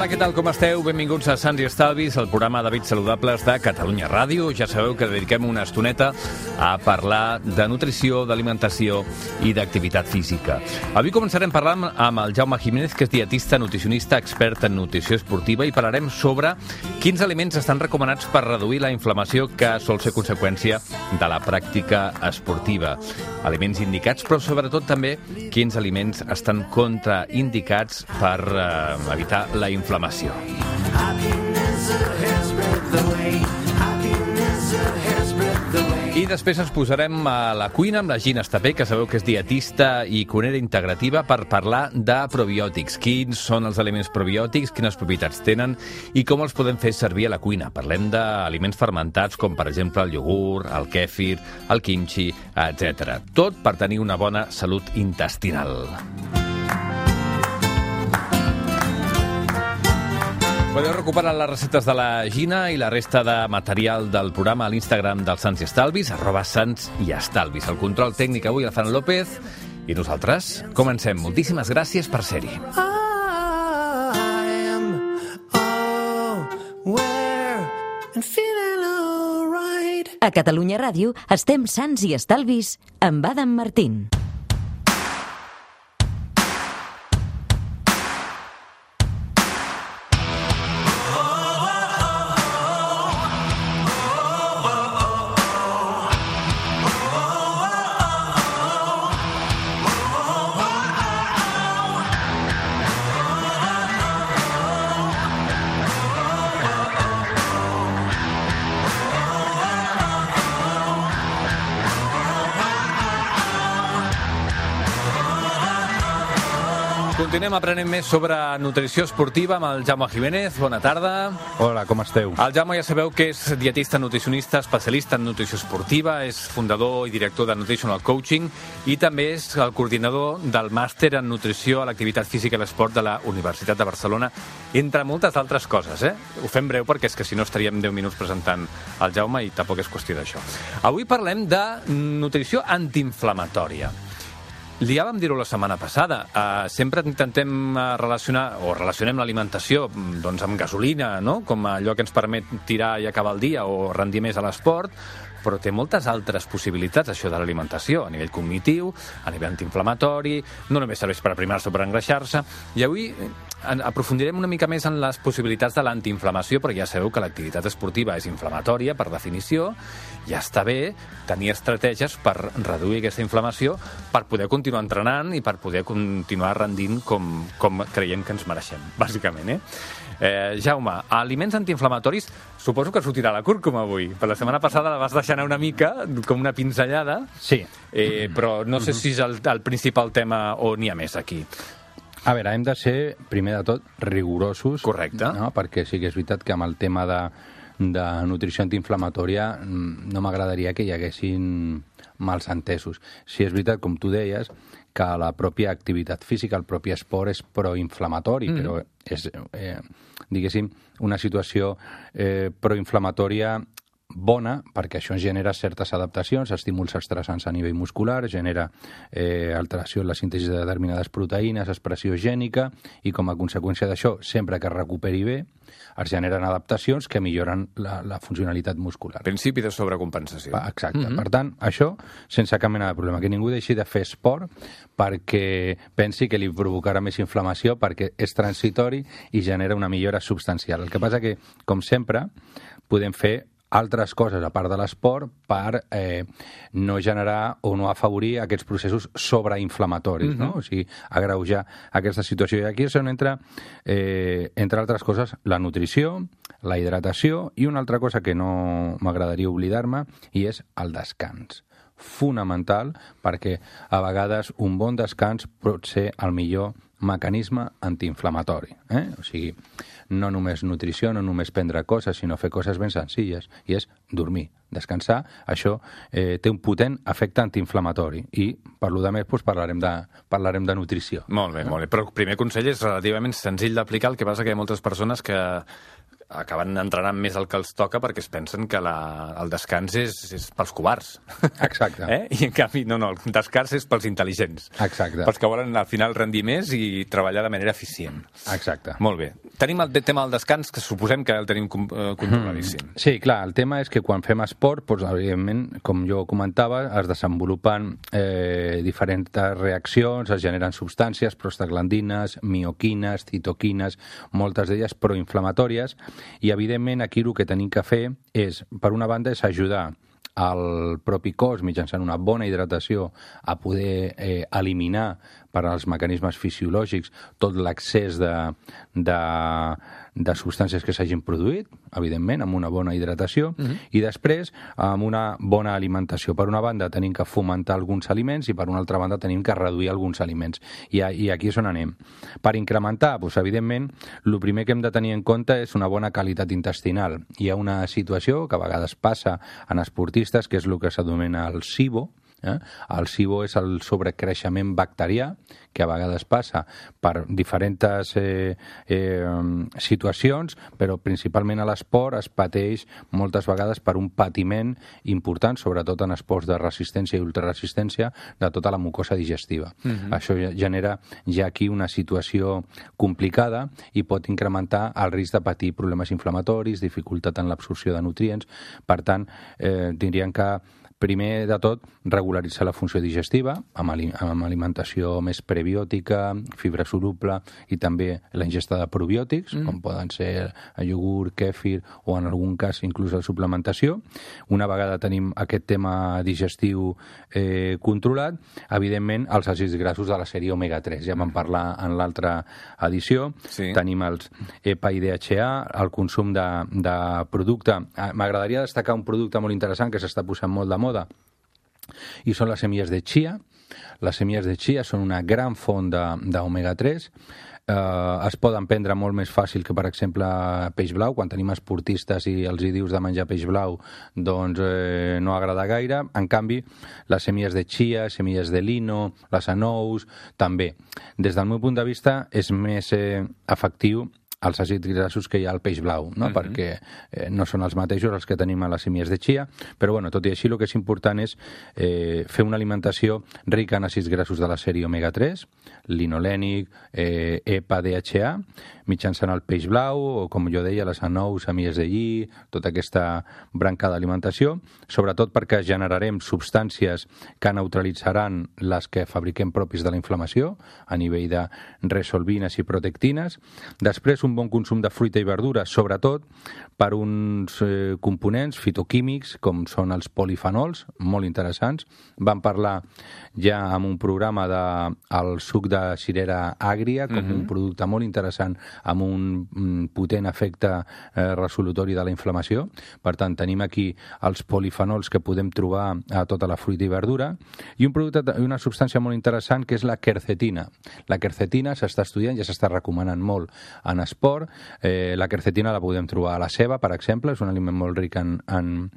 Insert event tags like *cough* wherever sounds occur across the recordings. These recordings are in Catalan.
Hola, què tal, com esteu? Benvinguts a Sants i Estalvis, el programa d'hàbits saludables de Catalunya Ràdio. Ja sabeu que dediquem una estoneta a parlar de nutrició, d'alimentació i d'activitat física. Avui començarem parlant amb el Jaume Jiménez, que és dietista, nutricionista, expert en nutrició esportiva, i parlarem sobre quins aliments estan recomanats per reduir la inflamació que sol ser conseqüència de la pràctica esportiva. Aliments indicats, però sobretot també quins aliments estan contraindicats per eh, evitar la inflamació. I després ens posarem a la cuina amb la Gina Estapé, que sabeu que és dietista i cuinera integrativa, per parlar de probiòtics. Quins són els aliments probiòtics, quines propietats tenen i com els podem fer servir a la cuina. Parlem d'aliments fermentats com, per exemple, el iogurt, el kèfir, el kimchi, etc. Tot per tenir una bona salut intestinal. Podeu recuperar les receptes de la Gina i la resta de material del programa a l'Instagram del Sants i Estalvis, arroba Sants i Estalvis. El control tècnic avui el fan López i nosaltres comencem. Moltíssimes gràcies per ser-hi. A Catalunya Ràdio estem sants i estalvis amb Adam Martín. Continuem aprenent més sobre nutrició esportiva amb el Jaume Jiménez. Bona tarda. Hola, com esteu? El Jaume ja sabeu que és dietista nutricionista, especialista en nutrició esportiva, és fundador i director de Nutritional Coaching i també és el coordinador del màster en nutrició a l'activitat física i l'esport de la Universitat de Barcelona, entre moltes altres coses. Eh? Ho fem breu perquè és que si no estaríem 10 minuts presentant el Jaume i tampoc és qüestió d'això. Avui parlem de nutrició antiinflamatòria. Liàvem dir-ho la setmana passada. Uh, sempre intentem uh, relacionar, o relacionem l'alimentació doncs, amb gasolina, no? com allò que ens permet tirar i acabar el dia o rendir més a l'esport, però té moltes altres possibilitats, això de l'alimentació, a nivell cognitiu, a nivell antiinflamatori, no només serveix per aprimar-se o per engreixar-se, i avui aprofundirem una mica més en les possibilitats de l'antiinflamació, perquè ja sabeu que l'activitat esportiva és inflamatòria, per definició, ja està bé tenir estratègies per reduir aquesta inflamació, per poder continuar entrenant i per poder continuar rendint com, com creiem que ens mereixem, *laughs* bàsicament, eh? Eh, Jaume, aliments antiinflamatoris, suposo que sortirà la cúrcuma avui. Per la setmana passada la vas deixar anar una mica, com una pinzellada. Sí. Eh, però no sé si és el, el principal tema o n'hi ha més aquí. A veure, hem de ser, primer de tot, rigorosos. Correcte. No? Perquè sí que és veritat que amb el tema de, de nutrició antiinflamatòria mm, no m'agradaria que hi haguessin mals entesos. Si és veritat, com tu deies, que la pròpia activitat física, el propi esport és proinflamatori, mm. però és, eh, diguéssim, una situació eh, proinflamatòria bona perquè això genera certes adaptacions, estímuls estressants a nivell muscular, genera eh, alteració en la síntesi de determinades proteïnes, expressió gènica, i com a conseqüència d'això, sempre que es recuperi bé, es generen adaptacions que milloren la, la funcionalitat muscular. Principi de sobrecompensació. Exacte. Mm -hmm. Per tant, això sense cap mena de problema. Que ningú deixi de fer esport perquè pensi que li provocarà més inflamació perquè és transitori i genera una millora substancial. El que passa que, com sempre, podem fer altres coses a part de l'esport per eh, no generar o no afavorir aquests processos sobreinflamatoris, mm -hmm. no? O sigui, agreujar aquesta situació. I aquí és on entra, eh, entre altres coses, la nutrició, la hidratació i una altra cosa que no m'agradaria oblidar-me i és el descans fonamental perquè a vegades un bon descans pot ser el millor mecanisme antiinflamatori. Eh? O sigui, no només nutrició, no només prendre coses, sinó fer coses ben senzilles, i és dormir, descansar. Això eh, té un potent efecte antiinflamatori i, per lo de més, doncs parlarem, de, parlarem de nutrició. Molt bé, molt bé. Però el primer consell és relativament senzill d'aplicar, el que passa que hi ha moltes persones que acaben entrenant més el que els toca perquè es pensen que la, el descans és, és pels covards. Exacte. *laughs* Eh? I en canvi, no, no, el descans és pels intel·ligents. Exacte. Pels que volen al final rendir més i treballar de manera eficient. Exacte. Molt bé. Tenim el tema del descans, que suposem que el tenim eh, controladíssim. Sí, clar, el tema és que quan fem esport, doncs, evidentment, com jo comentava, es desenvolupen eh, diferents reaccions, es generen substàncies, prostaglandines, mioquines, citoquines, moltes d'elles proinflamatòries, i evidentment aquí el que tenim que fer és, per una banda, és ajudar al propi cos mitjançant una bona hidratació a poder eh, eliminar per als mecanismes fisiològics tot l'excés de, de, de substàncies que s'hagin produït, evidentment, amb una bona hidratació, uh -huh. i després amb una bona alimentació. Per una banda tenim que fomentar alguns aliments i per una altra banda tenim que reduir alguns aliments. I, i aquí és on anem. Per incrementar, doncs, evidentment, el primer que hem de tenir en compte és una bona qualitat intestinal. Hi ha una situació que a vegades passa en esportistes, que és el que s'anomena el SIBO, Eh? El SIBO és el sobrecreixement bacterià, que a vegades passa per diferents eh, eh, situacions, però principalment a l'esport es pateix moltes vegades per un patiment important, sobretot en esports de resistència i ultraresistència, de tota la mucosa digestiva. Uh -huh. Això genera ja aquí una situació complicada i pot incrementar el risc de patir problemes inflamatoris, dificultat en l'absorció de nutrients. Per tant, eh, diríem que primer de tot, regularitzar la funció digestiva amb, ali amb alimentació més prebiòtica, fibra soluble i també la ingesta de probiòtics, mm. com poden ser el iogurt, kèfir o en algun cas inclús la suplementació. Una vegada tenim aquest tema digestiu eh, controlat, evidentment els àcids grassos de la sèrie omega-3, ja vam parlar en l'altra edició, sí. tenim els EPA i DHA, el consum de, de producte. Ah, m'agradaria destacar un producte molt interessant que s'està posant molt de moda moda i són les semilles de chia. Les semilles de chia són una gran font d'omega-3 eh, es poden prendre molt més fàcil que, per exemple, peix blau. Quan tenim esportistes i els hi dius de menjar peix blau, doncs eh, no agrada gaire. En canvi, les semilles de chia, semilles de lino, les anous, també. Des del meu punt de vista, és més eh, efectiu els àcids grassos que hi ha al peix blau, no? Uh -huh. perquè eh, no són els mateixos els que tenim a les semies de chia, però bueno, tot i així el que és important és eh, fer una alimentació rica en àcids grassos de la sèrie omega-3, linolènic, eh, EPA, DHA, mitjançant el peix blau, o com jo deia, les anous, semies de lli, tota aquesta branca d'alimentació, sobretot perquè generarem substàncies que neutralitzaran les que fabriquem propis de la inflamació, a nivell de resolvines i protectines. Després, un bon consum de fruita i verdura, sobretot per uns eh, components fitoquímics, com són els polifenols, molt interessants. Vam parlar ja amb un programa de el suc de cirera àgria, com uh -huh. un producte molt interessant amb un potent efecte eh, resolutori de la inflamació. Per tant, tenim aquí els polifenols que podem trobar a tota la fruita i verdura i un producte, una substància molt interessant que és la quercetina. La quercetina s'està estudiant, ja s'està recomanant molt en esport. Eh, la quercetina la podem trobar a la ceba, per exemple, és un aliment molt ric en, en,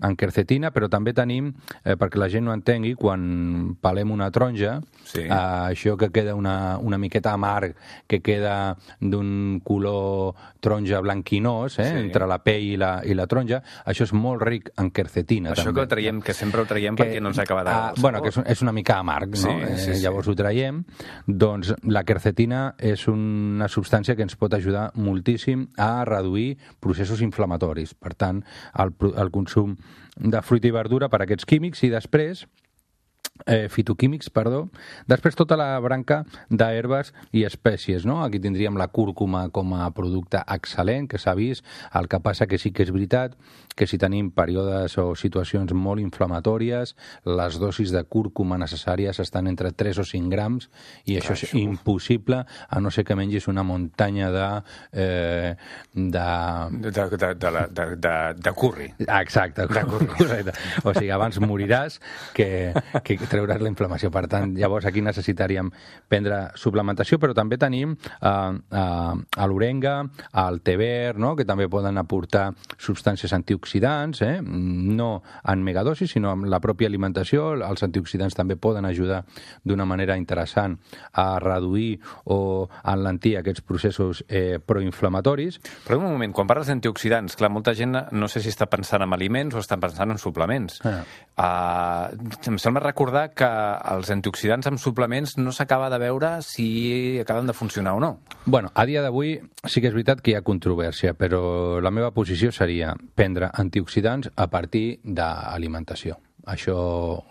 en quercetina, però també tenim, eh, perquè la gent no entengui, quan pelem una taronja, sí. eh, això que queda una, una miqueta amarg, que queda d'un color taronja blanquinós, eh, sí. entre la pell i la, i la taronja, això és molt ric en quercetina. Això també. que ho traiem, que sempre ho traiem que, perquè no ens acaba de... Ah, bueno, que és, és una mica amarg, no? Sí, sí, sí. llavors ho traiem. Doncs la quercetina és una substància que ens pot ajudar moltíssim a reduir processos inflamatoris. Per tant, el, el consum de fruita i verdura per aquests químics i després eh, fitoquímics, perdó. Després tota la branca d'herbes i espècies, no? Aquí tindríem la cúrcuma com a producte excel·lent, que s'ha vist. El que passa que sí que és veritat que si tenim períodes o situacions molt inflamatòries, les dosis de cúrcuma necessàries estan entre 3 o 5 grams i això és impossible a no ser que mengis una muntanya de... Eh, de... De, de, de, de, de, de curri. Exacte. De curri. Correcte. O sigui, abans moriràs que, que treure la inflamació. Per tant, llavors aquí necessitaríem prendre suplementació, però també tenim eh, eh, a l'orenga, al té verd, no? que també poden aportar substàncies antioxidants, eh? no en megadosis, sinó amb la pròpia alimentació. Els antioxidants també poden ajudar d'una manera interessant a reduir o enlentir aquests processos eh, proinflamatoris. Però un moment, quan parles d'antioxidants, clar, molta gent no sé si està pensant en aliments o estan pensant en suplements. Ah. Uh, em sembla recordar que els antioxidants amb suplements no s'acaba de veure si acaben de funcionar o no. Bueno, a dia d'avui sí que és veritat que hi ha controvèrsia, però la meva posició seria prendre antioxidants a partir d'alimentació. Això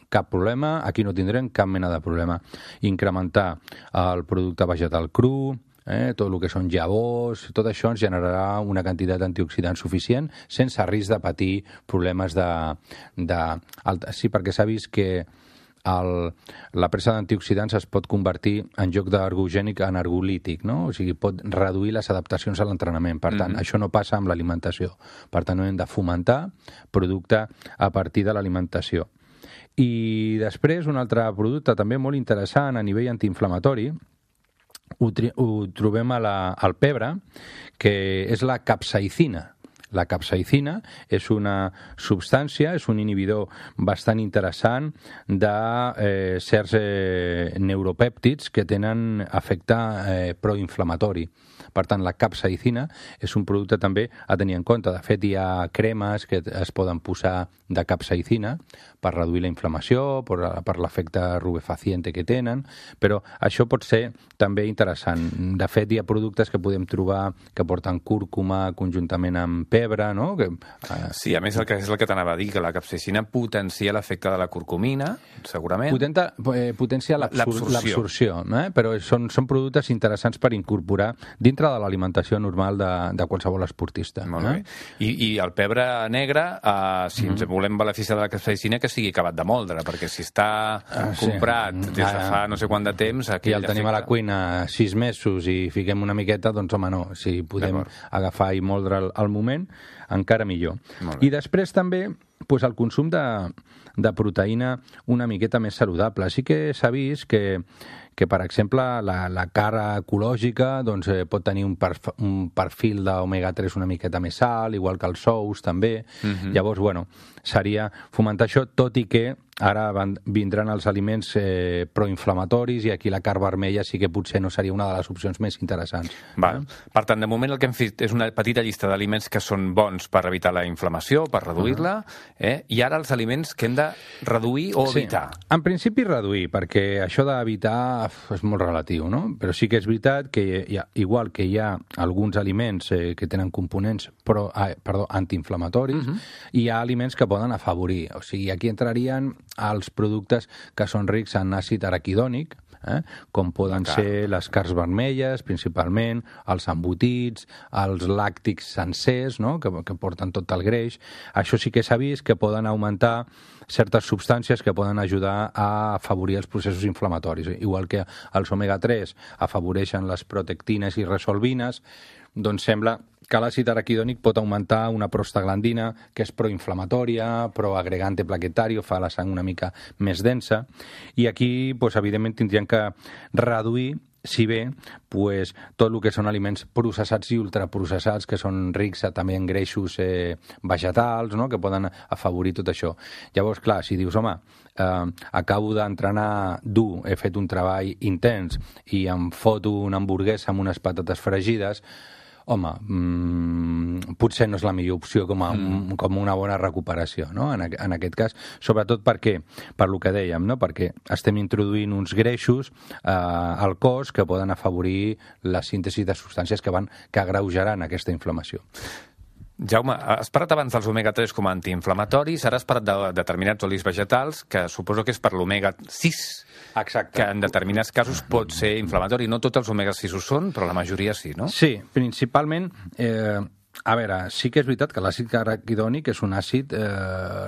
cap problema, aquí no tindrem cap mena de problema. Incrementar el producte vegetal cru, eh, tot el que són llavors, tot això ens generarà una quantitat d'antioxidants suficient sense risc de patir problemes de... de... Sí, perquè s'ha vist que el, la presa d'antioxidants es pot convertir en joc d'argogènic en argolític, no? O sigui, pot reduir les adaptacions a l'entrenament. Per tant, mm -hmm. això no passa amb l'alimentació. Per tant, no hem de fomentar producte a partir de l'alimentació. I després, un altre producte també molt interessant a nivell antiinflamatori, ho, ho trobem a la, al pebre, que és la capsaicina. La capsaicina és una substància, és un inhibidor bastant interessant de eh, certs eh, neuropèptids que tenen efecte eh, proinflamatori. Per tant, la capsaicina és un producte també a tenir en compte. De fet, hi ha cremes que es poden posar de capsaicina per reduir la inflamació, per, per l'efecte rubefaciente que tenen, però això pot ser també interessant. De fet, hi ha productes que podem trobar que porten cúrcuma conjuntament amb pebre, no? Que, eh... Sí, a més el que és el que t'anava a dir, que la capsaicina potencia l'efecte de la curcumina, segurament. Potenta, eh, potencia l'absorció, eh? però són, són productes interessants per incorporar dintre de l'alimentació normal de, de qualsevol esportista. Molt eh? bé. I, I el pebre negre, eh, si ens mm -hmm. volem beneficiar de la capsaicina, que sigui acabat de moldre, perquè si està ah, comprat sí. des de fa no sé quant de temps... Aquí I el tenim a la cuina sis mesos i fiquem una miqueta, doncs home, no. Si podem agafar i moldre al, al moment, encara millor. I després també pues, el consum de, de proteïna una miqueta més saludable. Sí que s'ha vist que que, per exemple, la, la cara ecològica doncs, eh, pot tenir un, perf un perfil d'omega-3 una miqueta més alt, igual que els sous també. Uh mhm. -huh. Llavors, bueno, seria fomentar això, tot i que ara van, vindran els aliments eh, proinflamatoris i aquí la carn vermella sí que potser no seria una de les opcions més interessants. Va. Eh? Per tant, de moment el que hem fet és una petita llista d'aliments que són bons per evitar la inflamació, per reduir-la, uh -huh. eh? i ara els aliments que hem de reduir o sí. evitar. En principi reduir, perquè això d'evitar és molt relatiu, no? Però sí que és veritat que hi ha, igual que hi ha alguns aliments eh, que tenen components pro, ah, perdó, antiinflamatoris, uh -huh. hi ha aliments que poden afavorir. O sigui, aquí entrarien als productes que són rics en àcid araquidònic, eh? com poden Car. ser les cars vermelles, principalment, els embotits, els làctics sencers, no? que, que porten tot el greix. Això sí que s'ha vist que poden augmentar certes substàncies que poden ajudar a afavorir els processos inflamatoris. Igual que els omega-3 afavoreixen les protectines i resolvines, doncs sembla que l'àcid araquidònic pot augmentar una prostaglandina que és proinflamatòria, proagregante plaquetari, fa la sang una mica més densa, i aquí, pues, evidentment, tindrien que reduir si bé pues, tot el que són aliments processats i ultraprocessats, que són rics també en greixos eh, vegetals, no? que poden afavorir tot això. Llavors, clar, si dius, home, eh, acabo d'entrenar dur, he fet un treball intens i em foto una hamburguesa amb unes patates fregides, home, mmm, potser no és la millor opció com, a, mm. com una bona recuperació, no? en, en aquest cas, sobretot perquè, per lo que dèiem, no? perquè estem introduint uns greixos eh, al cos que poden afavorir la síntesi de substàncies que van que agreujaran aquesta inflamació. Jaume, has parlat abans dels omega-3 com a antiinflamatoris, ara has parlat de determinats olis vegetals, que suposo que és per l'omega-6, Exacte. que en determinats casos pot ser inflamatori. No tots els omega-6 ho són, però la majoria sí, no? Sí, principalment... Eh, a veure, sí que és veritat que l'àcid araquidònic és un àcid eh,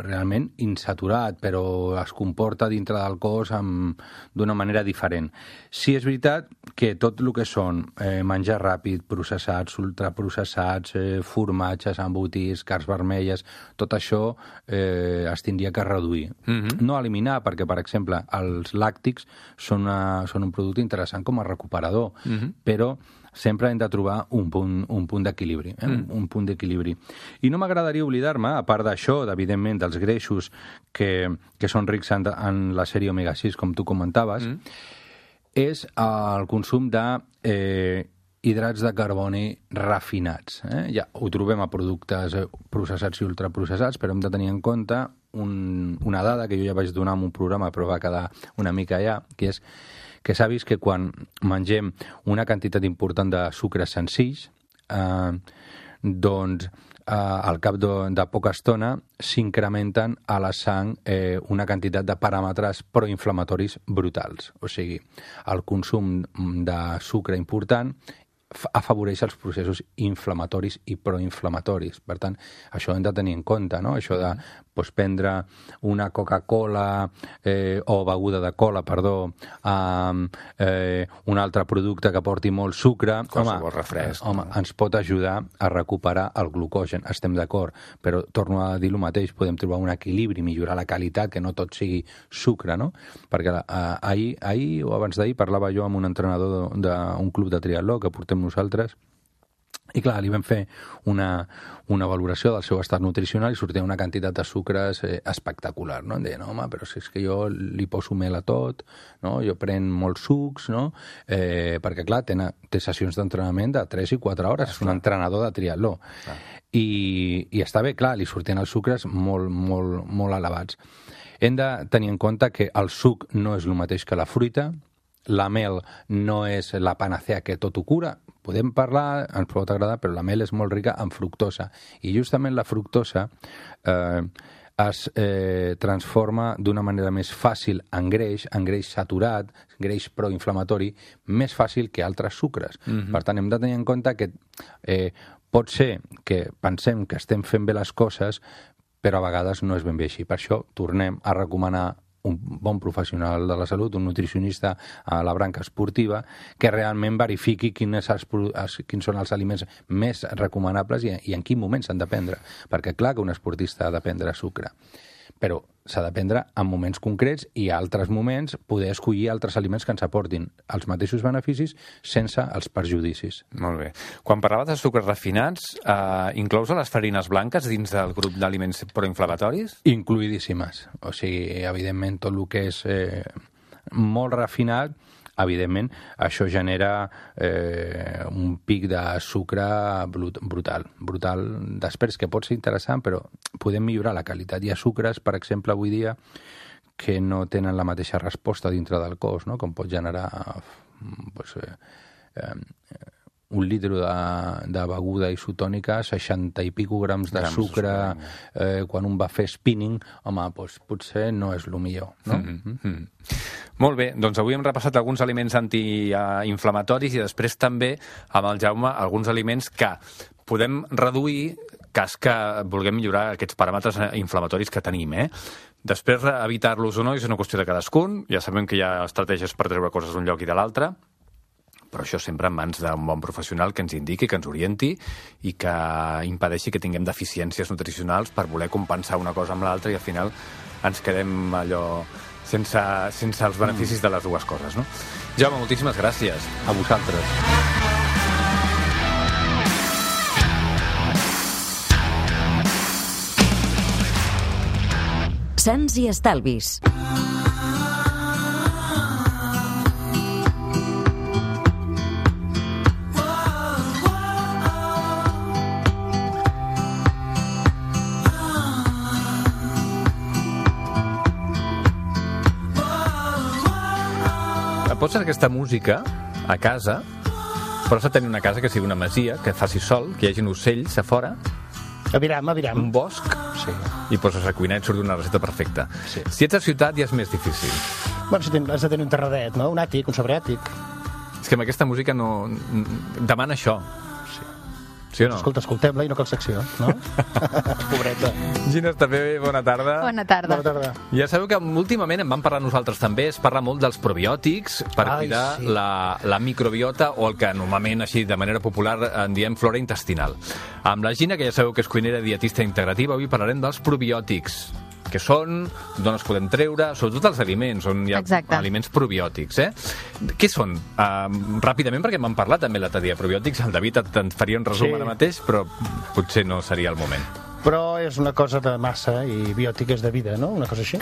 realment insaturat, però es comporta dintre del cos d'una manera diferent. Sí és veritat que tot el que són eh, menjar ràpid, processats, ultraprocessats, eh, formatges, embotits, cars vermelles, tot això eh, es tindria que reduir. Mm -hmm. No eliminar, perquè, per exemple, els làctics són, una, són un producte interessant com a recuperador, mm -hmm. però sempre hem de trobar un punt, un punt d'equilibri, eh? mm. un punt d'equilibri. I no m'agradaria oblidar-me, a part d'això, evidentment, dels greixos que, que són rics en, en la sèrie omega-6, com tu comentaves, mm. és el consum de eh, hidrats de carboni refinats. Eh? Ja ho trobem a productes eh, processats i ultraprocessats, però hem de tenir en compte un, una dada que jo ja vaig donar en un programa, però va quedar una mica allà, que és que s'ha vist que quan mengem una quantitat important de sucres senzills, eh, doncs eh, al cap de, de poca estona s'incrementen a la sang eh, una quantitat de paràmetres proinflamatoris brutals. O sigui, el consum de sucre important afavoreix els processos inflamatoris i proinflamatoris. Per tant, això hem de tenir en compte, no? Això de pues, prendre una Coca-Cola eh, o beguda de cola, perdó, amb eh, un altre producte que porti molt sucre... Qualsevol refresc. Eh, home, ens pot ajudar a recuperar el glucogen, estem d'acord, però torno a dir el mateix, podem trobar un equilibri, millorar la qualitat, que no tot sigui sucre, no? Perquè eh, ahir, ahir o abans d'ahir parlava jo amb un entrenador d'un club de triatló que portem nosaltres, i clar, li vam fer una, una valoració del seu estat nutricional i sortia una quantitat de sucres eh, espectacular, no? Em deia, no, home, però si és que jo li poso mel a tot, no? Jo prenc molts sucs, no? Eh, perquè, clar, té, té sessions d'entrenament de 3 i 4 hores, és un entrenador de triatló. Ah. I, I està bé, clar, li sortien els sucres molt, molt, molt elevats. Hem de tenir en compte que el suc no és el mateix que la fruita, la mel no és la panacea que tot ho cura, podem parlar, ens pot agradar, però la mel és molt rica en fructosa. I justament la fructosa eh, es eh, transforma d'una manera més fàcil en greix, en greix saturat, greix proinflamatori, més fàcil que altres sucres. Mm -hmm. Per tant, hem de tenir en compte que eh, pot ser que pensem que estem fent bé les coses, però a vegades no és ben bé així. Per això tornem a recomanar un bon professional de la salut, un nutricionista a la branca esportiva, que realment verifiqui quins, els, quins són els aliments més recomanables i, i en quin moment s'han de prendre. Perquè clar que un esportista ha de prendre sucre però s'ha de prendre en moments concrets i a altres moments poder escollir altres aliments que ens aportin els mateixos beneficis sense els perjudicis. Molt bé. Quan parlaves de sucres refinats, eh, inclous les farines blanques dins del grup d'aliments proinflamatoris? Incluïdíssimes. O sigui, evidentment, tot el que és eh, molt refinat evidentment, això genera eh, un pic de sucre brutal, brutal després, que pot ser interessant, però podem millorar la qualitat. Hi ha sucres, per exemple, avui dia, que no tenen la mateixa resposta dintre del cos, no? com pot generar pues, eh, eh, un litre de, de beguda isotònica, 60 i pico grams de grams sucre, de eh, quan un va fer spinning, home, doncs potser no és el millor, no? Mm -hmm. Mm -hmm. Molt bé, doncs avui hem repassat alguns aliments antiinflamatoris i després també, amb el Jaume, alguns aliments que podem reduir cas que vulguem millorar aquests paràmetres inflamatoris que tenim, eh? Després, evitar-los o no és una qüestió de cadascun. Ja sabem que hi ha estratègies per treure coses d'un lloc i de l'altre però això sempre en mans d'un bon professional que ens indiqui, que ens orienti i que impedeixi que tinguem deficiències nutricionals per voler compensar una cosa amb l'altra i al final ens quedem allò sense, sense els beneficis mm. de les dues coses, no? Jaume, moltíssimes gràcies. A vosaltres. Sants i Estalvis. Pots aquesta música a casa, però has de tenir una casa que sigui una masia, que faci sol, que hi hagi ocells a fora, Aviram, aviram. un bosc, Sí. i poses a cuinar i et surt una receta perfecta. Sí. Si ets a ciutat ja és més difícil. Bueno, si has de tenir un terradet, no? Un àtic, un sobreàtic. És que amb aquesta música no... demana això. Sí o no? Escolta, escoltem-la i no cal secció, no? Pobreta. Gina, també bona tarda. Bona tarda. Bona tarda. Ja sabeu que últimament en vam parlar nosaltres també, es parla molt dels probiòtics per Ai, cuidar sí. la, la microbiota o el que normalment així de manera popular en diem flora intestinal. Amb la Gina, que ja sabeu que és cuinera dietista integrativa, avui parlarem dels probiòtics què són, d'on els podem treure, sobretot els aliments, on hi ha Exacte. aliments probiòtics, eh? Què són? Uh, ràpidament, perquè m'han parlat també l'altre dia de probiòtics, el David et, et faria un resum Sí. ara mateix, però potser no seria el moment. Però és una cosa de massa i biòtic és de vida, no? Una cosa així? *laughs*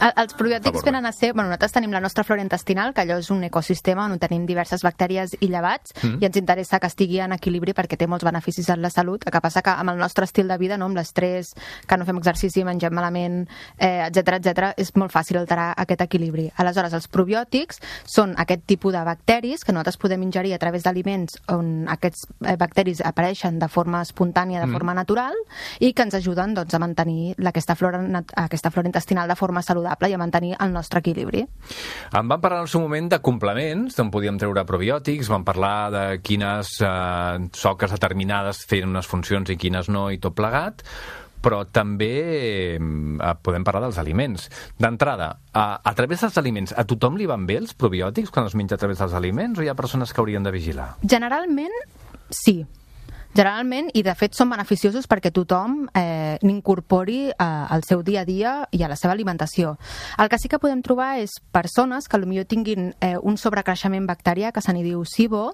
El- Els probiòtics venen a ser... Bueno, nosaltres tenim la nostra flora intestinal, que allò és un ecosistema on tenim diverses bactèries i llevats, Mm. i ens interessa que estigui en equilibri perquè té molts beneficis en la salut. El que passa que amb el nostre estil de vida, no, amb l'estrès, que no fem exercici, mengem malament, eh, etc etc, és molt fàcil alterar aquest equilibri. Aleshores, els probiòtics són aquest tipus de bacteris que nosaltres podem ingerir a través d'aliments on aquests eh, bacteris apareixen de forma espontània, de forma natural, i que ens ajuden doncs, a mantenir aquesta flora, aquesta flora intestinal de forma saludable i a mantenir el nostre equilibri. En vam parlar en el seu moment de complements, d'on podíem treure probiòtics, vam parlar de quines eh, soques determinades feien unes funcions i quines no, i tot plegat, però també eh, podem parlar dels aliments. D'entrada, a, a través dels aliments, a tothom li van bé els probiòtics quan els menja a través dels aliments o hi ha persones que haurien de vigilar? Generalment, sí. Generalment, i de fet són beneficiosos perquè tothom eh, n'incorpori eh, al seu dia a dia i a la seva alimentació. El que sí que podem trobar és persones que potser tinguin eh, un sobrecreixement bacterià que se n'hi diu SIBO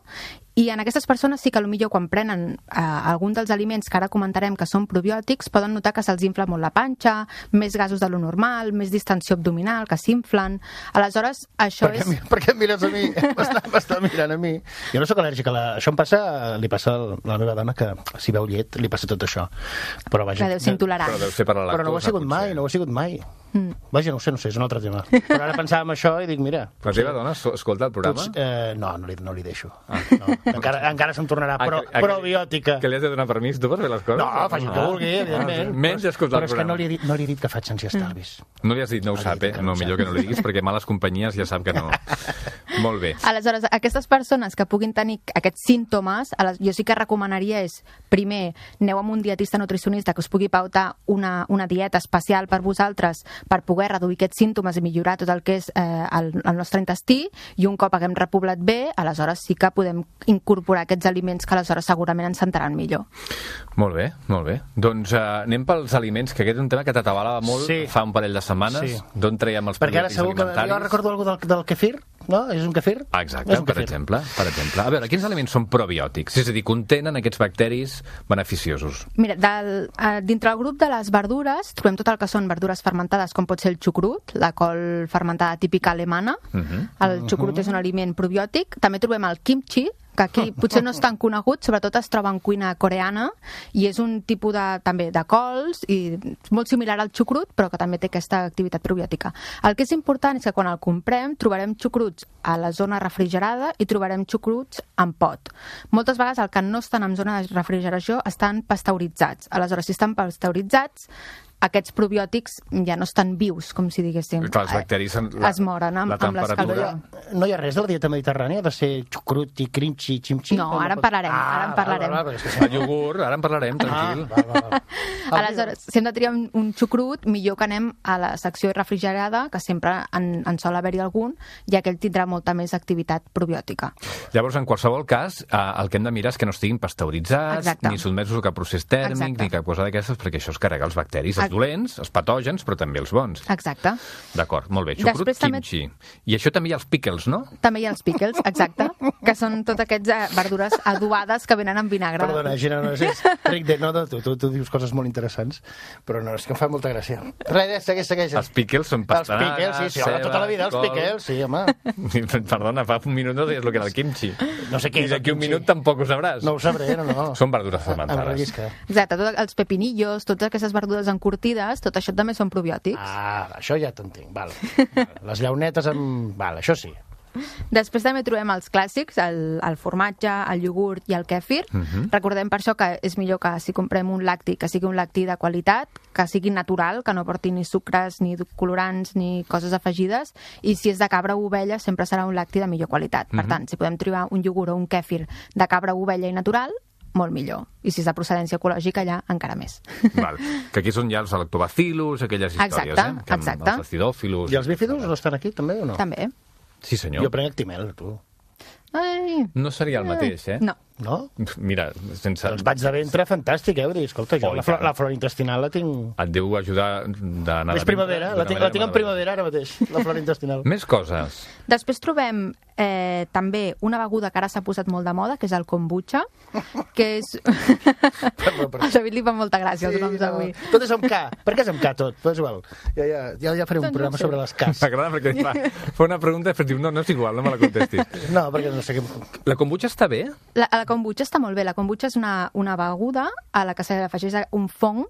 i en aquestes persones sí que potser quan prenen eh, algun dels aliments que ara comentarem que són probiòtics poden notar que se'ls infla molt la panxa, més gasos de lo normal, més distensió abdominal, que s'inflen. Aleshores, això Per què, és... mi- per què em mires a mi? *laughs* M'està mirant a mi. Jo no sóc al·lèrgic a la... Això em passa, li passa a la meva dona que si veu llet li passa tot això. Però vaja... Que deu ser intolerant. Però deu ser per la lactosa, Però no ho ha sigut mai, no ho ha sigut mai. Mm. Vaja, no ho sé, no ho sé, és un altre tema. Però ara pensava en això i dic, mira... La teva dona es- escolta el programa? Potser, eh, no, no li, no li deixo. No, encara, encara se'm tornarà Ah, pro, que- ah, que- probiòtica. Que li has de donar permís tu per fer les coses? No, faci el que vulgui, evidentment. Menys escoltar Però és que no li, he dit, no li he dit que faig sense estalvis. No li has dit, no ho No he sap, eh? no No, ho millor que no li diguis, perquè males companyies ja sap que no. *laughs* Molt bé. Aleshores, aquestes persones que puguin tenir aquests símptomes, a les- jo sí que recomanaria és, primer, aneu amb un dietista nutricionista que us pugui pautar una, una dieta especial per vosaltres per poder reduir aquests símptomes i millorar tot el que és eh, el, el nostre intestí i un cop haguem repoblat bé, aleshores sí que podem incorporar aquests aliments que aleshores segurament ens sentaran millor. Molt bé, molt bé. Doncs uh, anem pels aliments, que aquest és un tema que t'atabalava molt Sí. fa un parell de setmanes. Sí. D'on traiem els Perquè ara probiòtics segur que... alimentaris? Jo recordo alguna del, del kefir, no? És un kefir? Exacte, un per kefir. exemple, per exemple. A veure, quins aliments són probiòtics? És a dir, contenen aquests bacteris beneficiosos. Mira, del, eh, dintre el grup de les verdures trobem tot el que són verdures fermentades, com pot ser el xucrut, la col fermentada típica alemana. Mhm. El xucrut és un aliment probiòtic. També trobem el kimchi, que aquí potser no és tan conegut, sobretot es troba en cuina coreana, i és un tipus de, també de cols, i molt similar al xucrut, però que també té aquesta activitat probiòtica. El que és important és que quan el comprem trobarem xucruts a la zona refrigerada i trobarem xucruts en pot. Moltes vegades el que no estan en zona de refrigeració estan pasteuritzats. Aleshores, si estan pasteuritzats, aquests probiòtics ja no estan vius, com si diguéssim. Clar, els bacteris... en Es moren amb- la amb l'escalor. temperatura- No hi ha res de la dieta mediterrània? De ser xucrut i crinchi, ximxi? No, ara en parlarem, ara en parlarem. És que si El iogurt, ara en parlarem, tranquil. Ah, val, val, val. *laughs* Aleshores, si hem de triar un, un xucrut, millor que anem a la secció refrigerada, que sempre en, en sol haver-hi algun, ja que ell tindrà molta més activitat probiòtica. Llavors, en qualsevol cas, eh, el que hem de mirar és que no estiguin pasteuritzats, Exacte. ni sotmesos a cap procés tèrmic, Exacte. ni cap cosa d'aquestes, perquè això es carrega els bacteris, els dolents, els patògens, però també els bons. Exacte. D'acord, molt bé. Xucrut, Després també- kimchi. I això també hi ha els pickles, no? També hi ha els pickles, exacte, que són tots aquests eh, verdures adobades que venen amb vinagre. Perdona, Gina, no, és ric de... No, no, tu, tu, tu dius coses molt interessants, però no, és que em fa molta gràcia. Res, segueix, segueix. Els pickles són Els pastanagues, pickles, sí, sí, home, tota la vida els pickles, sí, home. *laughs* Perdona, fa un minut no deies el que era el kimchi. No sé què I és el d'aquí un minut tampoc ho sabràs. No ho sabré, no, no. Són verdures fermentades. Exacte, tots els pepinillos, totes aquestes verdures encurtides, tot això també són probiòtics. Ah, això ja t'entenc, *laughs* val. Les llaunetes amb... Val, això sí. Després també trobem els clàssics, el, el formatge, el iogurt i el kèfir. Mhm. Recordem per això que és millor que si comprem un lacti, que sigui un lacti de qualitat, que sigui natural, que no porti ni sucres, ni colorants, ni coses afegides, i si és de cabra o ovella sempre serà un lacti de millor qualitat. Per Mhm. tant, si podem trobar un iogurt o un kèfir de cabra o ovella i natural, molt millor. I si és de procedència ecològica, ja encara més. Val. Que aquí són ja els lactobacillus, aquelles històries, Exacte, eh? Que exacte. Els acidòfilos... I els bífidos no estan aquí, també, o no? També. Sí, senyor. Jo prenc Actimel, tu. Ai, No seria el mateix, eh? no. No? Mira, sense... Els vaig de ventre, fantàstic, eh? Vull dir, escolta, jo Oh, la, flor, la flora intestinal la tinc... Et deu ajudar d'anar... És primavera, la tinc, la tinc en primavera ara mateix, la flora intestinal. *laughs* Més coses. Després trobem eh, també una beguda que ara s'ha posat molt de moda, que és el kombucha, que és... Perdó, perdó. Al David li fa molta gràcia els noms d'avui. Tot és amb K. Per què és amb K tot? Però és igual. Ja, ja, ja, ja faré un Doncs no programa sé. sobre les Ks. M'agrada perquè fa, fa una pregunta i després diu, no, no és igual, no me la contestis. No, perquè no sé què... La kombucha està bé? La, la kombucha està molt bé. La kombucha és una, una beguda a la que s'afegeix un fong,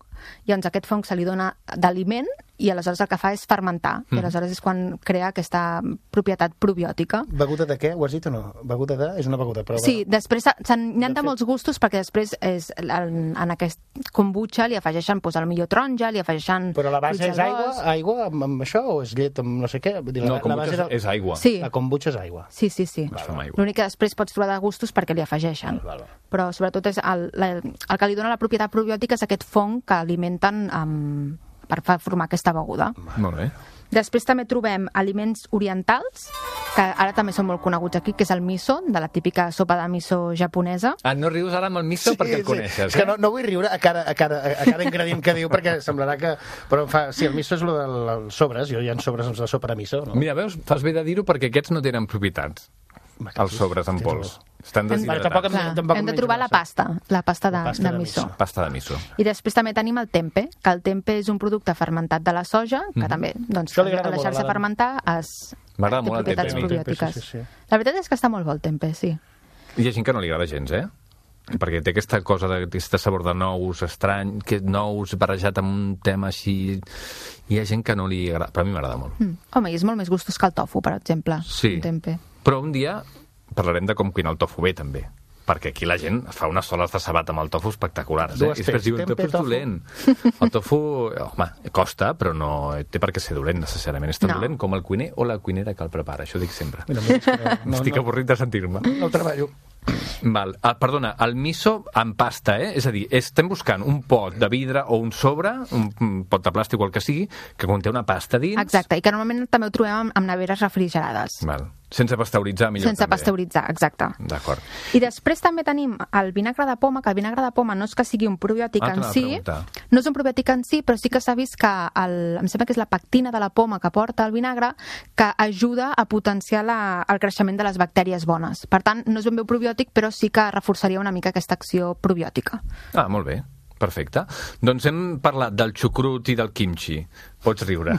i doncs aquest fong se li dona d'aliment i aleshores el que fa és fermentar. Mm. I aleshores és quan crea aquesta propietat probiòtica. Beguda de què? Ho has dit o no? Beguda de... És una beguda, però... Sí, després n'hi ha De de fet- molts gustos perquè després és, en, en aquest kombucha li afegeixen pues, el millor taronja, li afegeixen Però la base és aigua, aigua amb, amb això o és llet amb no sé què? Vull dir, No, la, la kombucha base és, és aigua. Sí. La kombucha és aigua. Sí, sí, sí. L'únic que després pots trobar de gustos perquè li afegeixen. Val, val. Però sobretot és el, la, el que li dona la propietat probiòtica és aquest fong que alimenten amb, per fa- formar aquesta beguda. Molt bé. Després també trobem aliments orientals, que ara també són molt coneguts aquí, que és el miso, de la típica sopa de miso japonesa. Ah, no rius ara amb el miso perquè el coneixes, És que eh? no, no vull riure a cada, a cada, a cada ingredient que diu perquè semblarà que... Però em fa... Sí, el miso és el dels sobres. Jo hi ha sobres amb la sopa de miso, no? Mira, veus, fas bé de dir-ho perquè aquests no tenen propietats, els sobres en pols. Estan deshidratats. em- Clar, tampoc hem de trobar la pasta, la pasta de, La pasta de, de miso. miso. Pasta de miso. I després també tenim el tempe, que el tempe és un producte fermentat de la soja, que també, doncs, al agrada molt, deixar-se a l'Adam. fermentar es... M'agrada molt el tempe, probiòtiques. Sí, sí, sí. La veritat és que està molt bo el tempe, sí. Hi ha gent que no li agrada gens, eh? Perquè té aquesta cosa, de- aquesta sabor de nous estrany, que nous barrejat amb un tema així... Hi ha gent que no li agrada, però a mi m'agrada molt. Mm. Home, i és molt més gustos que el tofu, per exemple. Sí. Un tempe. Però un dia parlarem de com cuinar el tofu bé, també. Perquè aquí la gent fa unes soles de sabat amb el tofu espectaculars. Eh? Dues I després diuen, tofu és tofu." dolent. El tofu, home, costa, però no té per què ser dolent necessàriament. És tan No. dolent com el cuiner o la cuinera que el prepara. Això ho dic sempre. Mira, no, no, *laughs* Estic no, avorrit de sentir-me. no treballo. Val. Ah, perdona, el miso en pasta, eh? És a dir, estem buscant un pot de vidre o un sobre, un, un pot de plàstic o el que sigui, que conté una pasta dins. Exacte, i que normalment també ho trobem amb, amb neveres refrigerades. Val. Sense pasteuritzar, millor Sense també. pasteuritzar, exacte. D'acord. I després també tenim el vinagre de poma, que el vinagre de poma no és que sigui un probiòtic Ah, en si, preguntar. no és un probiòtic en si, però sí que s'ha vist que el, em sembla que és la pectina de la poma que porta el vinagre que ajuda a potenciar la, el creixement de les bactèries bones. Per tant, no és ben bé un probiòtic, però sí que reforçaria una mica aquesta acció probiòtica. Ah, molt bé. Perfecte. Doncs hem parlat del xucrut i del kimchi. Pots riure.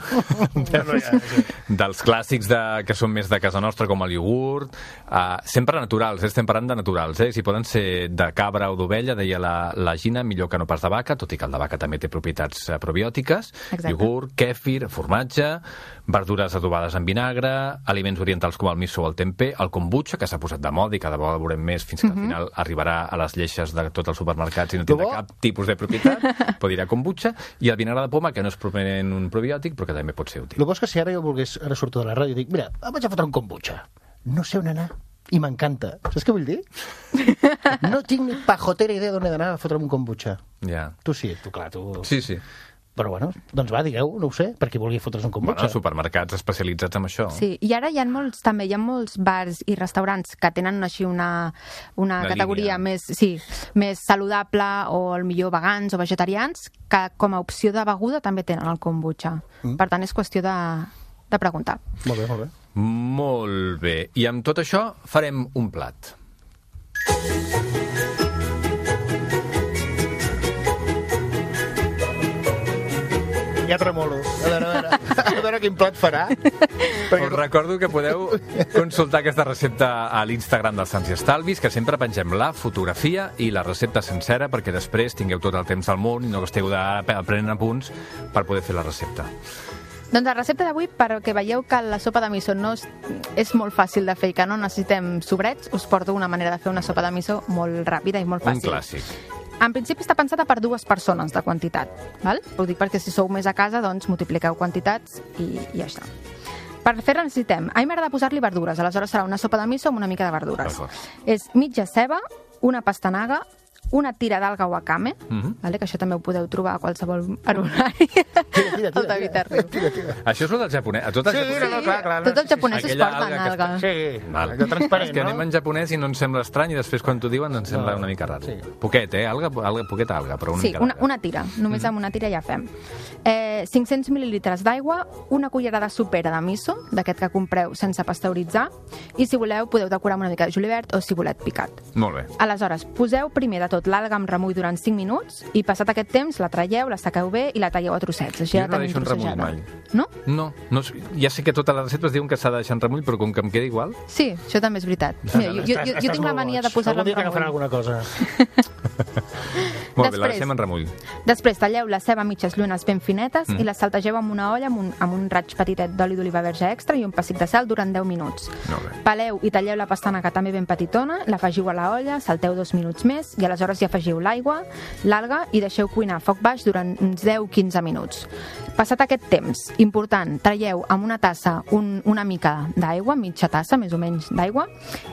*laughs* Dels clàssics de, que són més de casa nostra, com el iogurt. Uh, sempre naturals, eh? estem parlant de naturals. Eh? Si poden ser de cabra o d'ovella, deia la, la Gina, millor que no pas de vaca, tot i que el de vaca també té propietats eh, probiòtiques. Exacte. Iogurt, kèfir, formatge, verdures adobades en vinagre, aliments orientals com el miso o el tempeh, el kombucha, que s'ha posat de moda i cada vegada veurem més fins que al final arribarà a les lleixes de tots els supermercats i no tindrà cap tipus de propietat, *laughs* pot dir a kombucha, i el vinagre de poma, que no és propiament un probiòtic, però que també pot ser útil. El bo és que si ara jo volgués, ara surto de la ràdio i dic, mira, em vaig a fotre un kombucha. No sé on anar i m'encanta. Saps què vull dir? *laughs* No tinc ni pajotera idea d'on he d'anar a fotre'm un kombucha. Ja. Tu sí, tu clar, tu... Sí, sí. Però bueno, doncs va, digueu, no ho sé, per qui vulgui fotre's un kombucha. Bueno, supermercats especialitzats en això. Sí, i ara hi ha molts, també hi ha molts bars i restaurants que tenen així una, una Una categoria línia. més, sí, més saludable o el millor vegans o vegetarians que com a opció de beguda també tenen el kombucha. Mm. Per tant, és qüestió de, de preguntar. Molt bé, molt bé. Molt bé. I amb tot això farem un plat. Ja tremolo. A veure, a veure, a veure quin plat farà. Us recordo que podeu consultar aquesta recepta a l'Instagram dels Sants i Estalvis, que sempre pengem la fotografia i la recepta sencera perquè després tingueu tot el temps del món i no esteu de- prenent apunts per poder fer la recepta. Doncs la recepta d'avui, perquè veieu que la sopa de miso no és, és molt fàcil de fer i que no necessitem sobrets, us porto una manera de fer una sopa de miso molt ràpida i molt Un fàcil. clàssic. En principi està pensada per dues persones de quantitat. Val? Ho dic perquè si sou més a casa, doncs multipliqueu quantitats i, i ja està. Per fer-la necessitem... A mi m'agrada posar-li verdures, aleshores serà una sopa de miso amb una mica de verdures. És mitja ceba, una pastanaga, una tira d'alga wakame, Mhm. vale? que això també ho podeu trobar a qualsevol *laughs* herbolari. Tira, tira, tira, tira, tira. Això és el del japonès. A tot el Sí, japonès. no, no, clar, clar. Tots els japonesos Aquella porten alga que es alga. Sí, Val. allò transparent, és que no? anem en japonès i no ens sembla estrany i després quan t'ho diuen ens sembla No, una mica raro. sí. Poquet, eh? Alga, alga, poqueta alga, però una Sí, mica una, una tira. Només Mhm. amb una tira ja fem. Eh, 500 mil·lilitres d'aigua, una cullerada sopera de miso, d'aquest que compreu sense pasteuritzar, i si voleu podeu decorar amb una mica de julivert o cibulet picat. Molt bé. Aleshores, poseu primer de tot l'alga amb remull durant 5 minuts i passat aquest temps la traieu, la saqueu bé i la talleu a trossets. Així Jo ja no tenim deixo en remull mai. No? No, no, ja sé que totes les receptes diuen que s'ha de deixar en remull, però com que em queda igual... Sí, això també és veritat. Mira, jo, jo, jo, jo tinc la mania de posar-la en remull. alguna cosa. *laughs* Molt bé, la Després. deixem en remull. Després talleu la ceba a mitges llunes ben finetes Mm. i la saltegeu amb una olla amb un, amb un raig petitet d'oli d'oliva verge extra i un pessic de sal durant 10 minuts. Peleu i talleu la pastanaga també ben petitona, l'afegiu a la olla, salteu dos minuts més i aleshores hi afegiu l'aigua, l'alga i deixeu cuinar a foc baix durant uns 10-15 minuts. Passat aquest temps, important, traieu amb una tassa un, una mica d'aigua, mitja tassa més o menys d'aigua,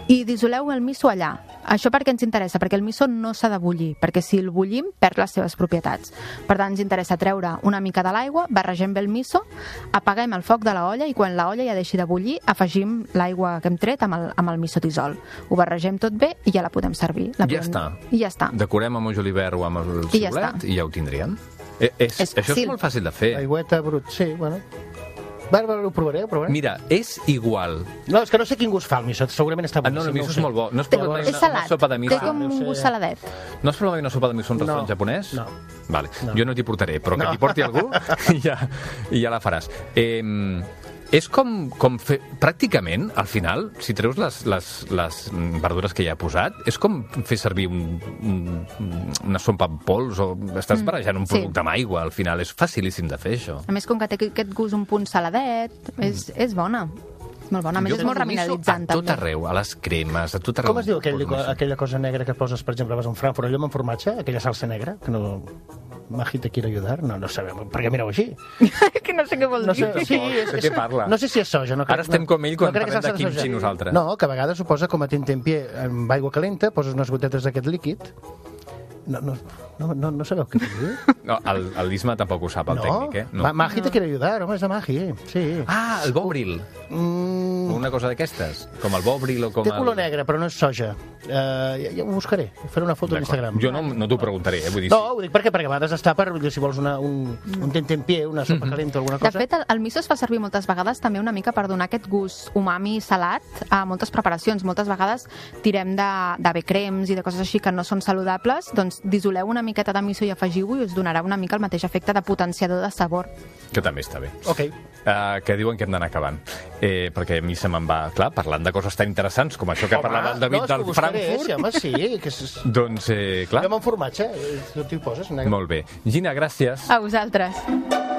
i dissoleu el miso allà. Això perquè ens interessa, perquè el miso no s'ha de bullir, perquè si el bullim perd les seves propietats. Per tant, ens interessa treure una mica de l'aigua, barregem bé el miso, apaguem el foc de la olla i quan la olla ja deixi de bullir, afegim l'aigua que hem tret amb el, amb el miso tisol. Ho barregem tot bé i ja la podem servir. La Ja podem... està. I ja està. Decorem amb un julivert o amb el I ja està. i ja ho tindríem. Eh, és, És això és molt fàcil de fer. Aigüeta, brut, sí, bueno. Va, ho provaré, ho provaré. Mira, és igual. No, és que no sé quin gust fa el miso, segurament està Ah, no, el boníssim. miso ho és molt bo. No has Té, és una, una salat, sopa de miso? té com no un gust saladet. No provat mai una sopa de miso en un restaurant No, japonès? no. Vale. No. Jo no t'hi portaré, però que No. t'hi porti algú *laughs* i ja, i ja la faràs. Eh, és com, com fer... Pràcticament, al final, si treus les, les, les verdures que ja he posat, és com fer servir un, un, una sopa amb pols o estàs barrejant un sí. producte amb aigua, al final. És facilíssim de fer, això. A més, com que té aquest gust un punt saladet, és, és bona. És molt bona. A més, és molt remineralitzant, A tot també. arreu, a les cremes, a tot arreu. Com es diu aquell, aquella cosa negra que poses, per exemple, vas a un Frankfurt, allò amb formatge, aquella salsa negra, que no... Magi te quiere ayudar? No, no sabem, perquè mireu així. *laughs* que no sé què vol No dir. sé, sí, és, és, què parla? No sé si és soja. No crec, Ara estem no, com ell quan no parlem de kimchi nosaltres. No, que a vegades ho posa com a tentempié amb aigua calenta, poses unes gotetes d'aquest líquid. No, no, no, no, no sabeu què dir? *laughs* No, el, el Lisma tampoc ho sap, el no? tècnic, eh? Ma Magi te quiere ayudar, home, és de Magi, eh? Sí. Ah, el bobril. Mm, Una cosa d'aquestes. Com el bobril o com té el... color negre, però no és soja. Uh, ja, ja ho buscaré, faré una foto a D'acord. l'Instagram. Jo no, no t'ho preguntaré, eh? Vull dir, No, ho dic perquè, perquè a vegades està per, si vols una, un, un tentempié, una sopa calenta o alguna De cosa. fet, el, el miso es fa servir moltes vegades també una mica per donar aquest gust umami salat a moltes preparacions. Moltes vegades tirem de, de bé crems i de coses així que no són saludables, doncs dissoleu una miqueta de miso i afegiu-ho i us donarà una mica el mateix efecte de potenciador de sabor. que també està bé. Ok. Uh, que diuen que hem d'anar acabant. Eh, perquè a mi se me'n va... Clar, parlant de coses tan interessants com això que Home, parlava el David no, del Frankfurt, Sí, home, sí. Que és... doncs, eh, clar, Jo amb un formatge, eh, tu t'hi poses negre. molt bé. Gina, gràcies. A vosaltres.